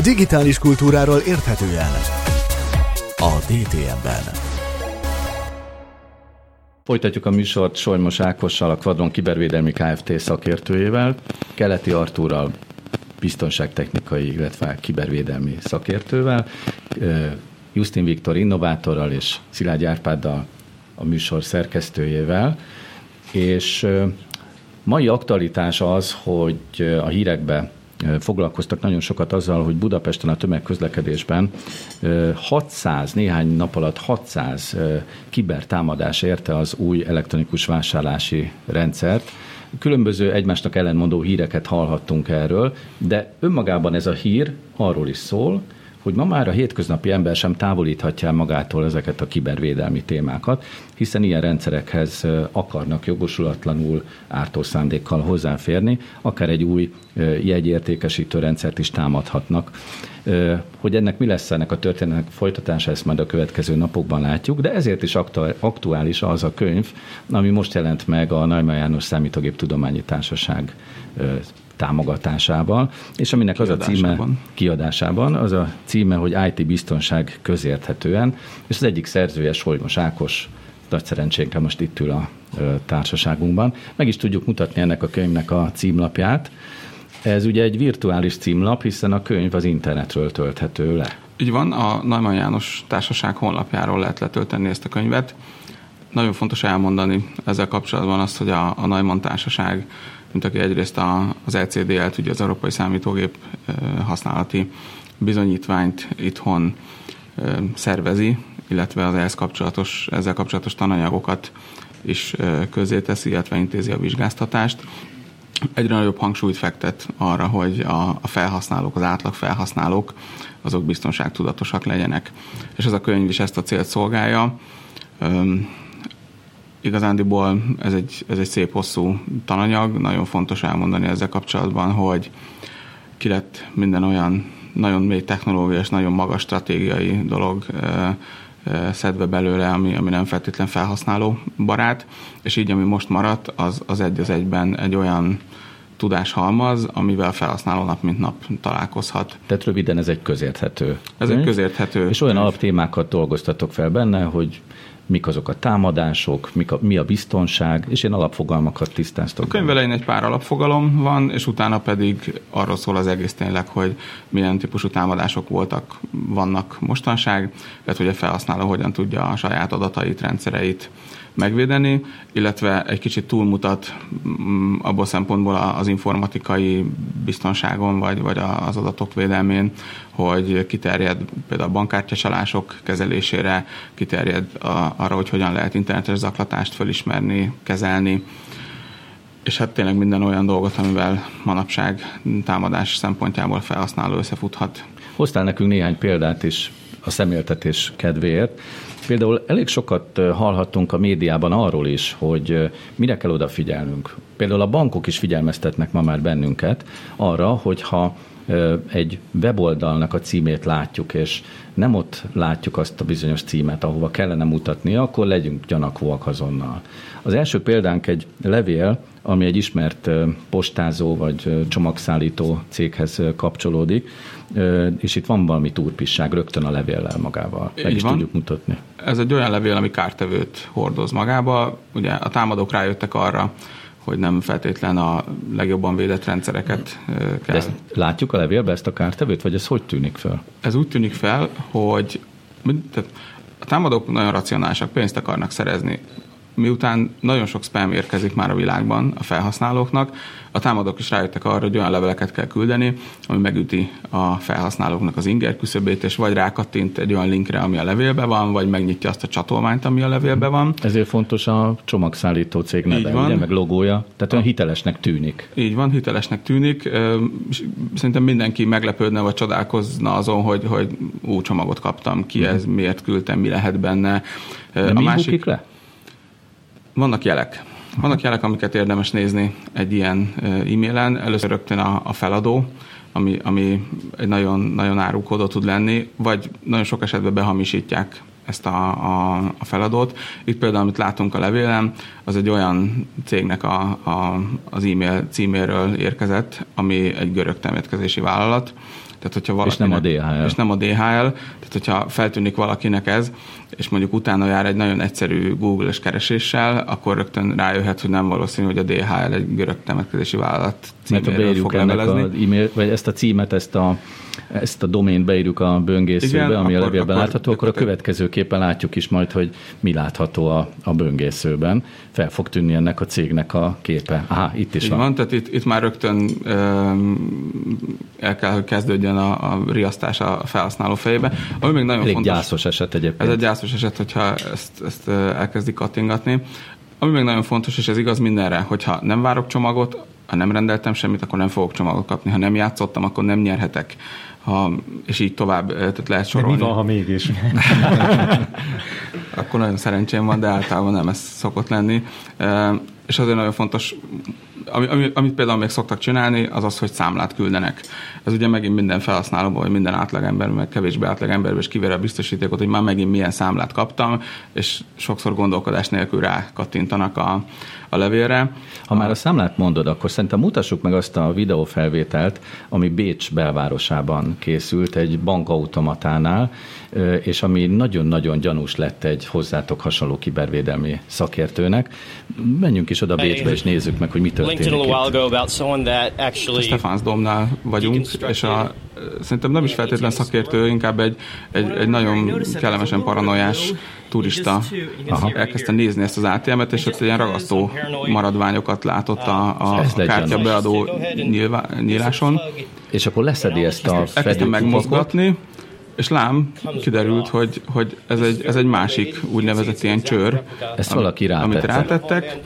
Digitális kultúráról érthetően a DTM-ben. Folytatjuk a műsort Solymos Ákossal, a Quadron Kibervédelmi Kft. szakértőjével, Keleti Artúrral, biztonságtechnikai, illetve kibervédelmi szakértővel, Justin Viktor innovátorral és Szilágy Árpáddal, a műsor szerkesztőjével, és mai aktualitás az, hogy a hírekbe foglalkoztak nagyon sokat azzal, hogy Budapesten a tömegközlekedésben 600, néhány nap alatt 600 kibertámadás érte az új elektronikus vásárlási rendszert. Különböző egymásnak ellenmondó híreket hallhattunk erről, de önmagában ez a hír arról is szól, hogy ma már a hétköznapi ember sem távolíthatja magától ezeket a kibervédelmi témákat, hiszen ilyen rendszerekhez akarnak jogosulatlanul ártó szándékkal hozzáférni, akár egy új jegyértékesítő rendszert is támadhatnak. Hogy ennek mi lesz ennek a történetnek folytatása, ezt majd a következő napokban látjuk, de ezért is aktuális az a könyv, ami most jelent meg a Naima János Számítógép Tudományi Társaság támogatásával, és aminek az a címe kiadásában, az a címe, hogy IT biztonság közérthetően, és az egyik szerzője Solymos Ákos, nagy szerencsénkre most itt ül a társaságunkban. Meg is tudjuk mutatni ennek a könyvnek a címlapját. Ez ugye egy virtuális címlap, hiszen a könyv az internetről tölthető le. Így van, a Neumann János Társaság honlapjáról lehet letölteni ezt a könyvet. Nagyon fontos elmondani ezzel kapcsolatban azt, hogy a, a Neumann Társaság mint aki egyrészt a, az ECDL-t, ugye az Európai Számítógép használati bizonyítványt itthon szervezi, illetve az ehhez kapcsolatos, ezzel kapcsolatos tananyagokat is teszi, illetve intézi a vizsgáztatást. Egyre nagyobb hangsúlyt fektet arra, hogy a, a felhasználók, az átlag felhasználók, azok biztonságtudatosak legyenek. És ez a könyv is ezt a célt szolgálja igazándiból ez egy, ez egy szép hosszú tananyag, nagyon fontos elmondani ezzel kapcsolatban, hogy ki lett minden olyan nagyon mély technológiai és nagyon magas stratégiai dolog szedve belőle, ami, ami nem feltétlen felhasználó barát, és így ami most maradt, az, az egy az egyben egy olyan tudáshalmaz, amivel felhasználó nap mint nap találkozhat. Tehát röviden ez egy közérthető. Ez egy közérthető. És olyan alaptémákat dolgoztatok fel benne, hogy mik azok a támadások, mik a, mi a biztonság, és ilyen alapfogalmakat tisztáztok. A könyv egy pár alapfogalom van, és utána pedig arról szól az egész tényleg, hogy milyen típusú támadások voltak, vannak mostanság, tehát hogy a felhasználó hogyan tudja a saját adatait, rendszereit megvédeni, illetve egy kicsit túlmutat mm, abból szempontból az informatikai biztonságon, vagy, vagy az adatok védelmén, hogy kiterjed például a bankkártyacsalások kezelésére, kiterjed arra, hogy hogyan lehet internetes zaklatást felismerni, kezelni, és hát tényleg minden olyan dolgot, amivel manapság támadás szempontjából felhasználó összefuthat. Hoztál nekünk néhány példát is a személtetés kedvéért. Például elég sokat hallhattunk a médiában arról is, hogy mire kell odafigyelnünk. Például a bankok is figyelmeztetnek ma már bennünket arra, hogyha egy weboldalnak a címét látjuk, és nem ott látjuk azt a bizonyos címet, ahova kellene mutatnia, akkor legyünk gyanakvóak azonnal. Az első példánk egy levél, ami egy ismert postázó vagy csomagszállító céghez kapcsolódik, és itt van valami túrpisság rögtön a levéllel magával. Meg Így is van. tudjuk mutatni. Ez egy olyan levél, ami kártevőt hordoz magába. Ugye a támadók rájöttek arra, hogy nem feltétlen a legjobban védett rendszereket kell. De ezt látjuk a levélbe ezt a kártevőt, vagy ez hogy tűnik fel? Ez úgy tűnik fel, hogy tehát a támadók nagyon racionálisak, pénzt akarnak szerezni miután nagyon sok spam érkezik már a világban a felhasználóknak, a támadók is rájöttek arra, hogy olyan leveleket kell küldeni, ami megüti a felhasználóknak az inger küszöbét, és vagy rákattint egy olyan linkre, ami a levélben van, vagy megnyitja azt a csatolmányt, ami a levélben van. Ezért fontos a csomagszállító cég neve, van. ugye, meg logója, tehát olyan hitelesnek tűnik. Így van, hitelesnek tűnik. Szerintem mindenki meglepődne, vagy csodálkozna azon, hogy, hogy ú, csomagot kaptam, ki ez, miért küldtem, mi lehet benne. De a mi másik... le? Vannak jelek. Vannak jelek, amiket érdemes nézni egy ilyen e-mailen. Először rögtön a, a feladó, ami, ami egy nagyon, nagyon árukódó tud lenni, vagy nagyon sok esetben behamisítják ezt a, a, a feladót. Itt például, amit látunk a levélen, az egy olyan cégnek a, a, az e-mail címéről érkezett, ami egy görög temetkezési vállalat, tehát, hogyha valakinek, és nem a DHL. És nem a DHL. Tehát, hogyha feltűnik valakinek ez, és mondjuk utána jár egy nagyon egyszerű Google-es kereséssel, akkor rögtön rájöhet, hogy nem valószínű, hogy a DHL egy görög temetkezési vállalat címéről fog ennek a e-mail, vagy ezt a címet, ezt a ezt a domént beírjuk a böngészőbe, Igen, ami akkor, a levélben akkor, látható, akkor a következőképpen látjuk is majd, hogy mi látható a, a böngészőben. Fel fog tűnni ennek a cégnek a képe. Aha, itt is Így van. van. Tehát itt, itt már rögtön el kell, hogy kezdődjön a, a riasztás a felhasználó fejébe. Ami még nagyon Elég fontos. gyászos eset egyébként. Ez egy gyászos eset, hogyha ezt, ezt elkezdik kattingatni. Ami még nagyon fontos, és ez igaz mindenre, hogyha nem várok csomagot, ha nem rendeltem semmit, akkor nem fogok csomagot kapni. Ha nem játszottam, akkor nem nyerhetek. Ha, és így tovább tehát lehet sorolni. De mi van, ha mégis? akkor nagyon szerencsém van, de általában nem ez szokott lenni. És azért nagyon fontos ami, ami, amit például még szoktak csinálni, az az, hogy számlát küldenek. Ez ugye megint minden felhasználóban, vagy minden átlagember, meg kevésbé átlagemberben is kivér a biztosítékot, hogy már megint milyen számlát kaptam, és sokszor gondolkodás nélkül rá kattintanak a, a levélre. Ha már a számlát mondod, akkor szerintem mutassuk meg azt a videófelvételt, ami Bécs belvárosában készült egy bankautomatánál, és ami nagyon-nagyon gyanús lett egy hozzátok hasonló kibervédelmi szakértőnek. Menjünk is oda Bécsbe, és nézzük meg, hogy mi történik itt. Stefans Domnál vagyunk, és a, szerintem nem is feltétlen szakértő, inkább egy, egy, egy nagyon kellemesen paranoiás turista. Aha. elkezdte nézni ezt az ATM-et, és ott ilyen ragasztó maradványokat látott a, a, a kártya beadó nyíláson. És akkor leszedi ezt a Elkezdte megmozgatni, és lám, kiderült, hogy, hogy ez, egy, ez egy másik úgynevezett ilyen csőr, Ezt valaki amit rátettek,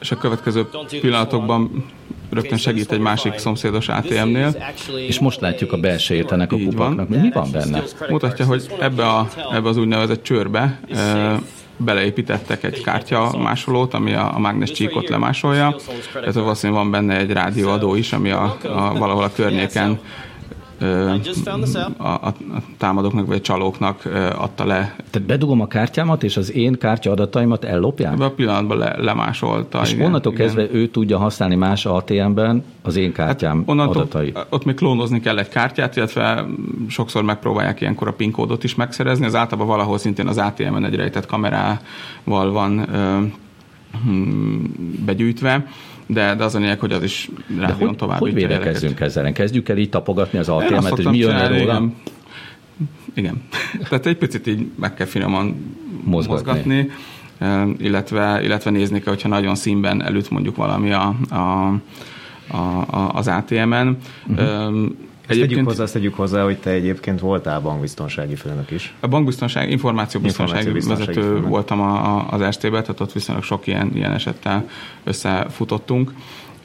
és a következő pillanatokban rögtön segít egy másik szomszédos ATM-nél. És most látjuk a belsejét ennek a kupaknak. Mi van benne? Mutatja, hogy ebbe, a, ebbe az úgynevezett csőrbe e, beleépítettek egy kártya másolót, ami a, a mágnes csíkot lemásolja. Tehát valószínűleg van benne egy rádióadó is, ami a, a, valahol a környéken a, a, a támadóknak vagy a csalóknak adta le. Tehát bedugom a kártyámat, és az én kártya adataimat ellopják? Ebben a pillanatban le, lemásolta. És igen, onnantól igen. kezdve ő tudja használni más ATM-ben az én kártyám hát onnantól, adatait? Ott még klónozni kell egy kártyát, illetve sokszor megpróbálják ilyenkor a PIN kódot is megszerezni. Az általában valahol szintén az ATM-en egy rejtett kamerával van ö, hm, begyűjtve de, de az a lényeg, hogy az is rádión tovább. Hogy védekezzünk ezzel? Kezdjük el így tapogatni az ATM-et, hogy mi jön róla? Igen. igen. Tehát egy picit így meg kell finoman mozgatni. mozgatni illetve, illetve nézni kell, hogyha nagyon színben előtt mondjuk valami a, a, a, az ATM-en. Uh-huh. Egyébként, tegyük hozzá, azt tegyük hozzá, hogy te egyébként voltál bankbiztonsági főnök is. A bankbiztonság, információbiztonsági, információbiztonsági vezető főnök. voltam a, a, az ST-ben, tehát ott viszonylag sok ilyen, ilyen esettel összefutottunk.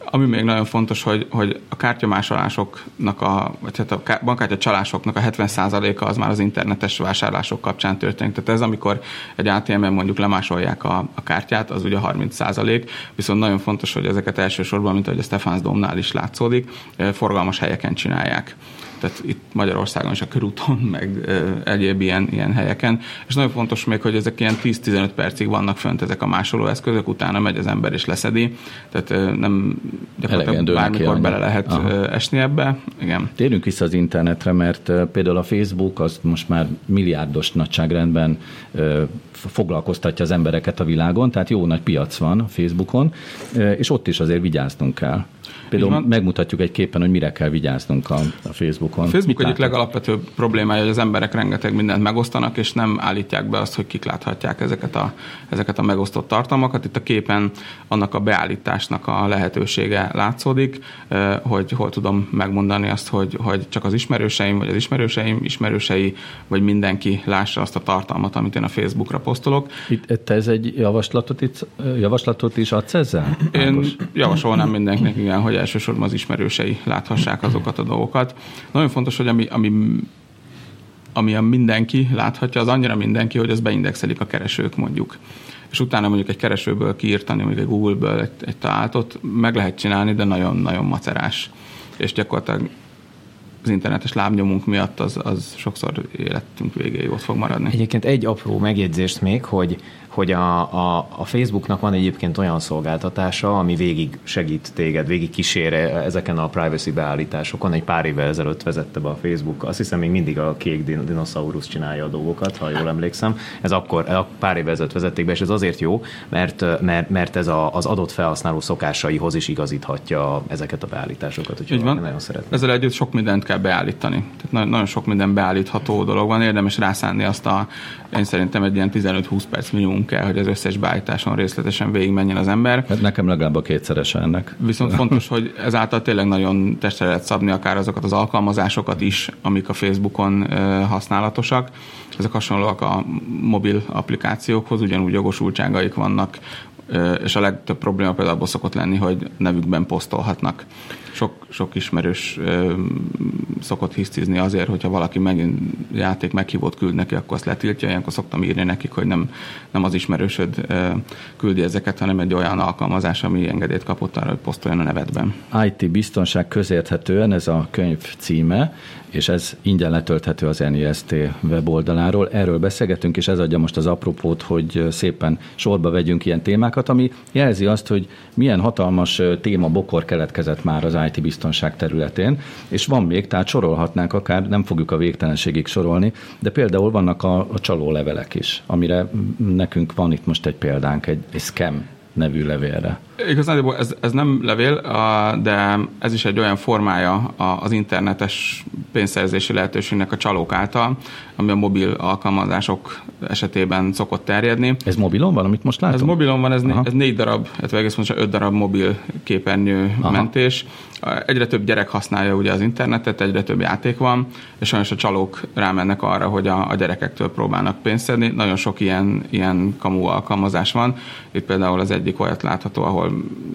Ami még nagyon fontos, hogy, hogy a kártyamásolásoknak, a, vagy hát a bankkártya csalásoknak a 70%-a az már az internetes vásárlások kapcsán történik. Tehát ez, amikor egy ATM-en mondjuk lemásolják a, a kártyát, az ugye 30%, viszont nagyon fontos, hogy ezeket elsősorban, mint ahogy a Stefans Domnál is látszódik, forgalmas helyeken csinálják tehát itt Magyarországon is a körúton, meg egyéb ilyen, ilyen helyeken. És nagyon fontos még, hogy ezek ilyen 10-15 percig vannak fönt ezek a másolóeszközök, utána megy az ember és leszedi, tehát nem gyakorlatilag bármikor bele lehet Aha. esni ebbe. Igen. Térjünk vissza az internetre, mert például a Facebook az most már milliárdos nagyságrendben foglalkoztatja az embereket a világon, tehát jó nagy piac van a Facebookon, és ott is azért vigyáznunk kell. Például megmutatjuk egy képen, hogy mire kell vigyáznunk a, a Facebookon. A Facebook egyik legalapvetőbb problémája, hogy az emberek rengeteg mindent megosztanak, és nem állítják be azt, hogy kik láthatják ezeket a, ezeket a megosztott tartalmakat. Itt a képen annak a beállításnak a lehetősége látszódik, hogy hol tudom megmondani azt, hogy, hogy csak az ismerőseim, vagy az ismerőseim ismerősei, vagy mindenki lássa azt a tartalmat, amit én a Facebookra posztolok. Itt, te ez egy javaslatot, itt, javaslatot is adsz ezzel? Én javasolnám mindenkinek, igen, hogy elsősorban az ismerősei láthassák azokat a dolgokat. Nagyon fontos, hogy ami, ami ami a mindenki láthatja, az annyira mindenki, hogy az beindexelik a keresők mondjuk. És utána mondjuk egy keresőből kiírtani, mondjuk egy Google-ből egy, egy találtot, meg lehet csinálni, de nagyon-nagyon macerás. És gyakorlatilag az internetes lábnyomunk miatt az, az sokszor életünk végéig ott fog maradni. Egyébként egy apró megjegyzést még, hogy hogy a, a, a Facebooknak van egyébként olyan szolgáltatása, ami végig segít téged, végig kísér ezeken a privacy beállításokon. Egy pár évvel ezelőtt vezette be a Facebook, azt hiszem még mindig a kék dinoszaurusz csinálja a dolgokat, ha jól emlékszem. Ez akkor pár évvel ezelőtt vezették be, és ez azért jó, mert, mert, mert ez a, az adott felhasználó szokásaihoz is igazíthatja ezeket a beállításokat. Úgyhogy van. nagyon szeretném. Ezzel együtt sok mindent kell beállítani. Tehát nagyon sok minden beállítható dolog van, érdemes rászánni azt a, én szerintem egy ilyen 15-20 perc minimum kell, hogy az összes beállításon részletesen végigmenjen az ember. Hát nekem legalább a kétszerese ennek. Viszont fontos, hogy ezáltal tényleg nagyon testre lehet szabni akár azokat az alkalmazásokat is, amik a Facebookon használatosak. Ezek hasonlóak a mobil applikációkhoz, ugyanúgy jogosultságaik vannak, és a legtöbb probléma például abból szokott lenni, hogy nevükben posztolhatnak. Sok, sok ismerős szokott hisztizni azért, hogyha valaki megint játék meghívót küld neki, akkor azt letiltja, ilyenkor szoktam írni nekik, hogy nem, nem az ismerősöd küldi ezeket, hanem egy olyan alkalmazás, ami engedélyt kapott arra, hogy posztoljon a nevedben. IT biztonság közérthetően ez a könyv címe, és ez ingyen letölthető az NIST weboldaláról. Erről beszélgetünk, és ez adja most az apropót, hogy szépen sorba vegyünk ilyen témákat, ami jelzi azt, hogy milyen hatalmas téma bokor keletkezett már az IT biztonság területén, és van még, tehát sorolhatnánk akár, nem fogjuk a végtelenségig sorolni, de például vannak a, a csaló levelek is, amire nekünk van itt most egy példánk, egy, egy scam nevű levélre. Igazán ez, ez nem levél, de ez is egy olyan formája az internetes pénzszerzési lehetőségnek a csalók által, ami a mobil alkalmazások esetében szokott terjedni. Ez mobilon van, amit most látom? Ez mobilon van, ez, ez négy darab, illetve egész pontosan öt darab mobil képernyő Aha. mentés. Egyre több gyerek használja ugye az internetet, egyre több játék van, és sajnos a csalók rámennek arra, hogy a, a gyerekektől próbálnak pénzt szedni. Nagyon sok ilyen, ilyen kamu alkalmazás van. Itt például az egyik olyat látható, ahol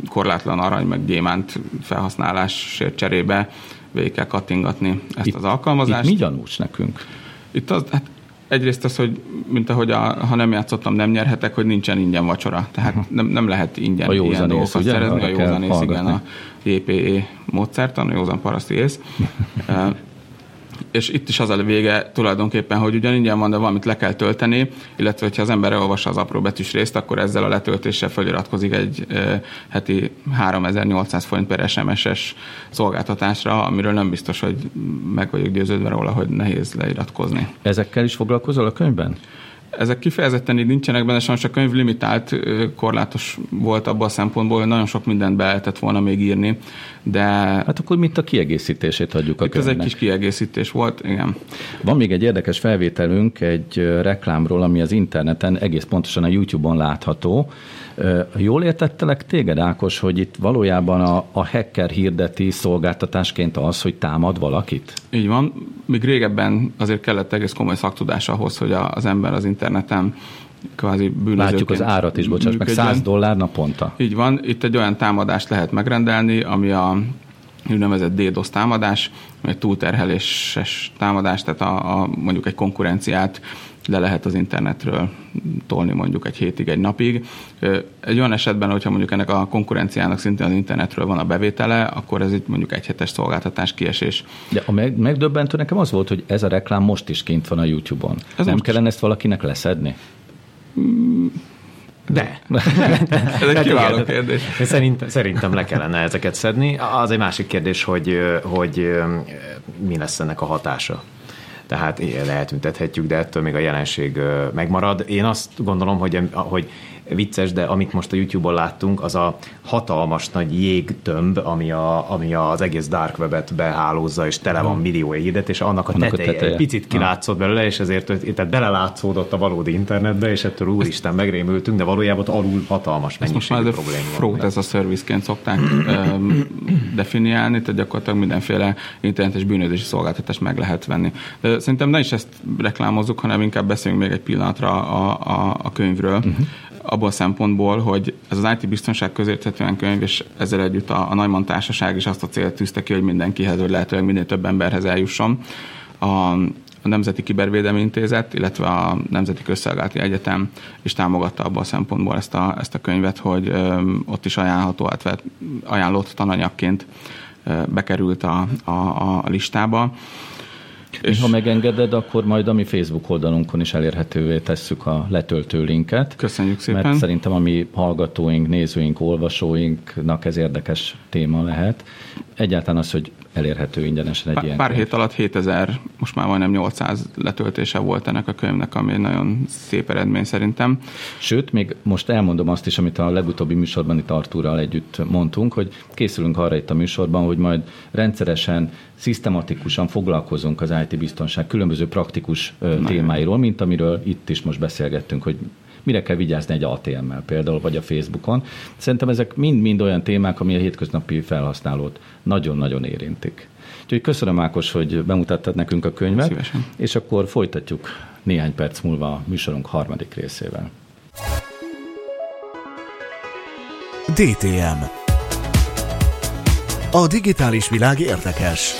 korlátlan arany meg gyémánt felhasználásért cserébe végig kell kattingatni ezt itt, az alkalmazást. Itt mi gyanús nekünk? Itt az, hát egyrészt az, hogy mint ahogy a, ha nem játszottam, nem nyerhetek, hogy nincsen ingyen vacsora. Tehát uh-huh. nem, nem lehet ingyen a ilyen dolgokat ugye? szerezni. A józanész, igen, a JPE módszertan, a józan paraszti ész. és itt is az a vége tulajdonképpen, hogy ugyan ingyen van, de valamit le kell tölteni, illetve hogyha az ember elolvassa az apró betűs részt, akkor ezzel a letöltéssel feliratkozik egy heti 3800 forint per SMS-es szolgáltatásra, amiről nem biztos, hogy meg vagyok győződve róla, hogy nehéz leiratkozni. Ezekkel is foglalkozol a könyvben? Ezek kifejezetten így nincsenek benne, sajnos a könyv limitált, korlátos volt abban a szempontból, hogy nagyon sok mindent be lehetett volna még írni, de... Hát akkor mint a kiegészítését adjuk a Itt könyvnek. ez egy kis kiegészítés volt, igen. Van még egy érdekes felvételünk egy reklámról, ami az interneten egész pontosan a YouTube-on látható, Jól értettelek téged, Ákos, hogy itt valójában a, a hacker hirdeti szolgáltatásként az, hogy támad valakit? Így van. Még régebben azért kellett egész komoly szaktudás ahhoz, hogy az ember az interneten kvázi bűnözőként Látjuk az árat is, bocsáss, meg 100 dollár naponta. Így van. Itt egy olyan támadást lehet megrendelni, ami a úgynevezett DDoS támadás, egy túlterheléses támadás, tehát a, a, mondjuk egy konkurenciát le lehet az internetről tolni mondjuk egy hétig, egy napig. Egy olyan esetben, hogyha mondjuk ennek a konkurenciának szintén az internetről van a bevétele, akkor ez itt mondjuk egy hetes szolgáltatás kiesés. De a meg, megdöbbentő nekem az volt, hogy ez a reklám most is kint van a YouTube-on. Ez Nem kellene is. ezt valakinek leszedni? De. Ez egy kiváló kérdés. Szerint, szerintem le kellene ezeket szedni. Az egy másik kérdés, hogy, hogy mi lesz ennek a hatása tehát eltüntethetjük, de ettől még a jelenség megmarad. Én azt gondolom, hogy, hogy vicces, de amit most a YouTube-on láttunk, az a hatalmas nagy jégtömb, ami, a, ami az egész dark webet behálózza, és tele van millió hirdet, és annak a annak teteje, a teteje. picit kilátszott belőle, és ezért tehát belelátszódott a valódi internetbe, és ettől úristen megrémültünk, de valójában alul hatalmas mennyiségű probléma van. ez a serviceként szokták definiálni, tehát gyakorlatilag mindenféle internetes bűnözési szolgáltatást meg lehet venni. De szerintem ne is ezt reklámozzuk, hanem inkább beszéljünk még egy pillanatra a, a, a könyvről. Uh-huh abból a szempontból, hogy ez az IT biztonság közérthetően könyv, és ezzel együtt a, a Neumann Társaság is azt a célt tűzte ki, hogy mindenkihez, hogy lehetőleg minél több emberhez eljusson. A, a Nemzeti Kibervédelmi Intézet, illetve a Nemzeti Közszolgálati Egyetem is támogatta abban a szempontból ezt a, ezt a könyvet, hogy ö, ott is ajánlható, ajánlott tananyagként bekerült a, a, a listába. És ha megengeded, akkor majd a mi Facebook oldalunkon is elérhetővé tesszük a letöltő linket. Köszönjük szépen. Mert szerintem a mi hallgatóink, nézőink, olvasóinknak ez érdekes téma lehet. Egyáltalán az, hogy elérhető ingyenesen egy pár, ilyen Pár hét alatt 7000, most már majdnem 800 letöltése volt ennek a könyvnek, ami nagyon szép eredmény szerintem. Sőt, még most elmondom azt is, amit a legutóbbi műsorban itt Artúrral együtt mondtunk, hogy készülünk arra itt a műsorban, hogy majd rendszeresen, szisztematikusan foglalkozunk az IT biztonság különböző praktikus ö, témáiról, mint amiről itt is most beszélgettünk, hogy mire kell vigyázni egy ATM-mel például, vagy a Facebookon. Szerintem ezek mind-mind olyan témák, ami a hétköznapi felhasználót nagyon-nagyon érintik. Úgyhogy köszönöm Ákos, hogy bemutattad nekünk a könyvet, Szívesen. és akkor folytatjuk néhány perc múlva a műsorunk harmadik részével. DTM. A digitális világ érdekes.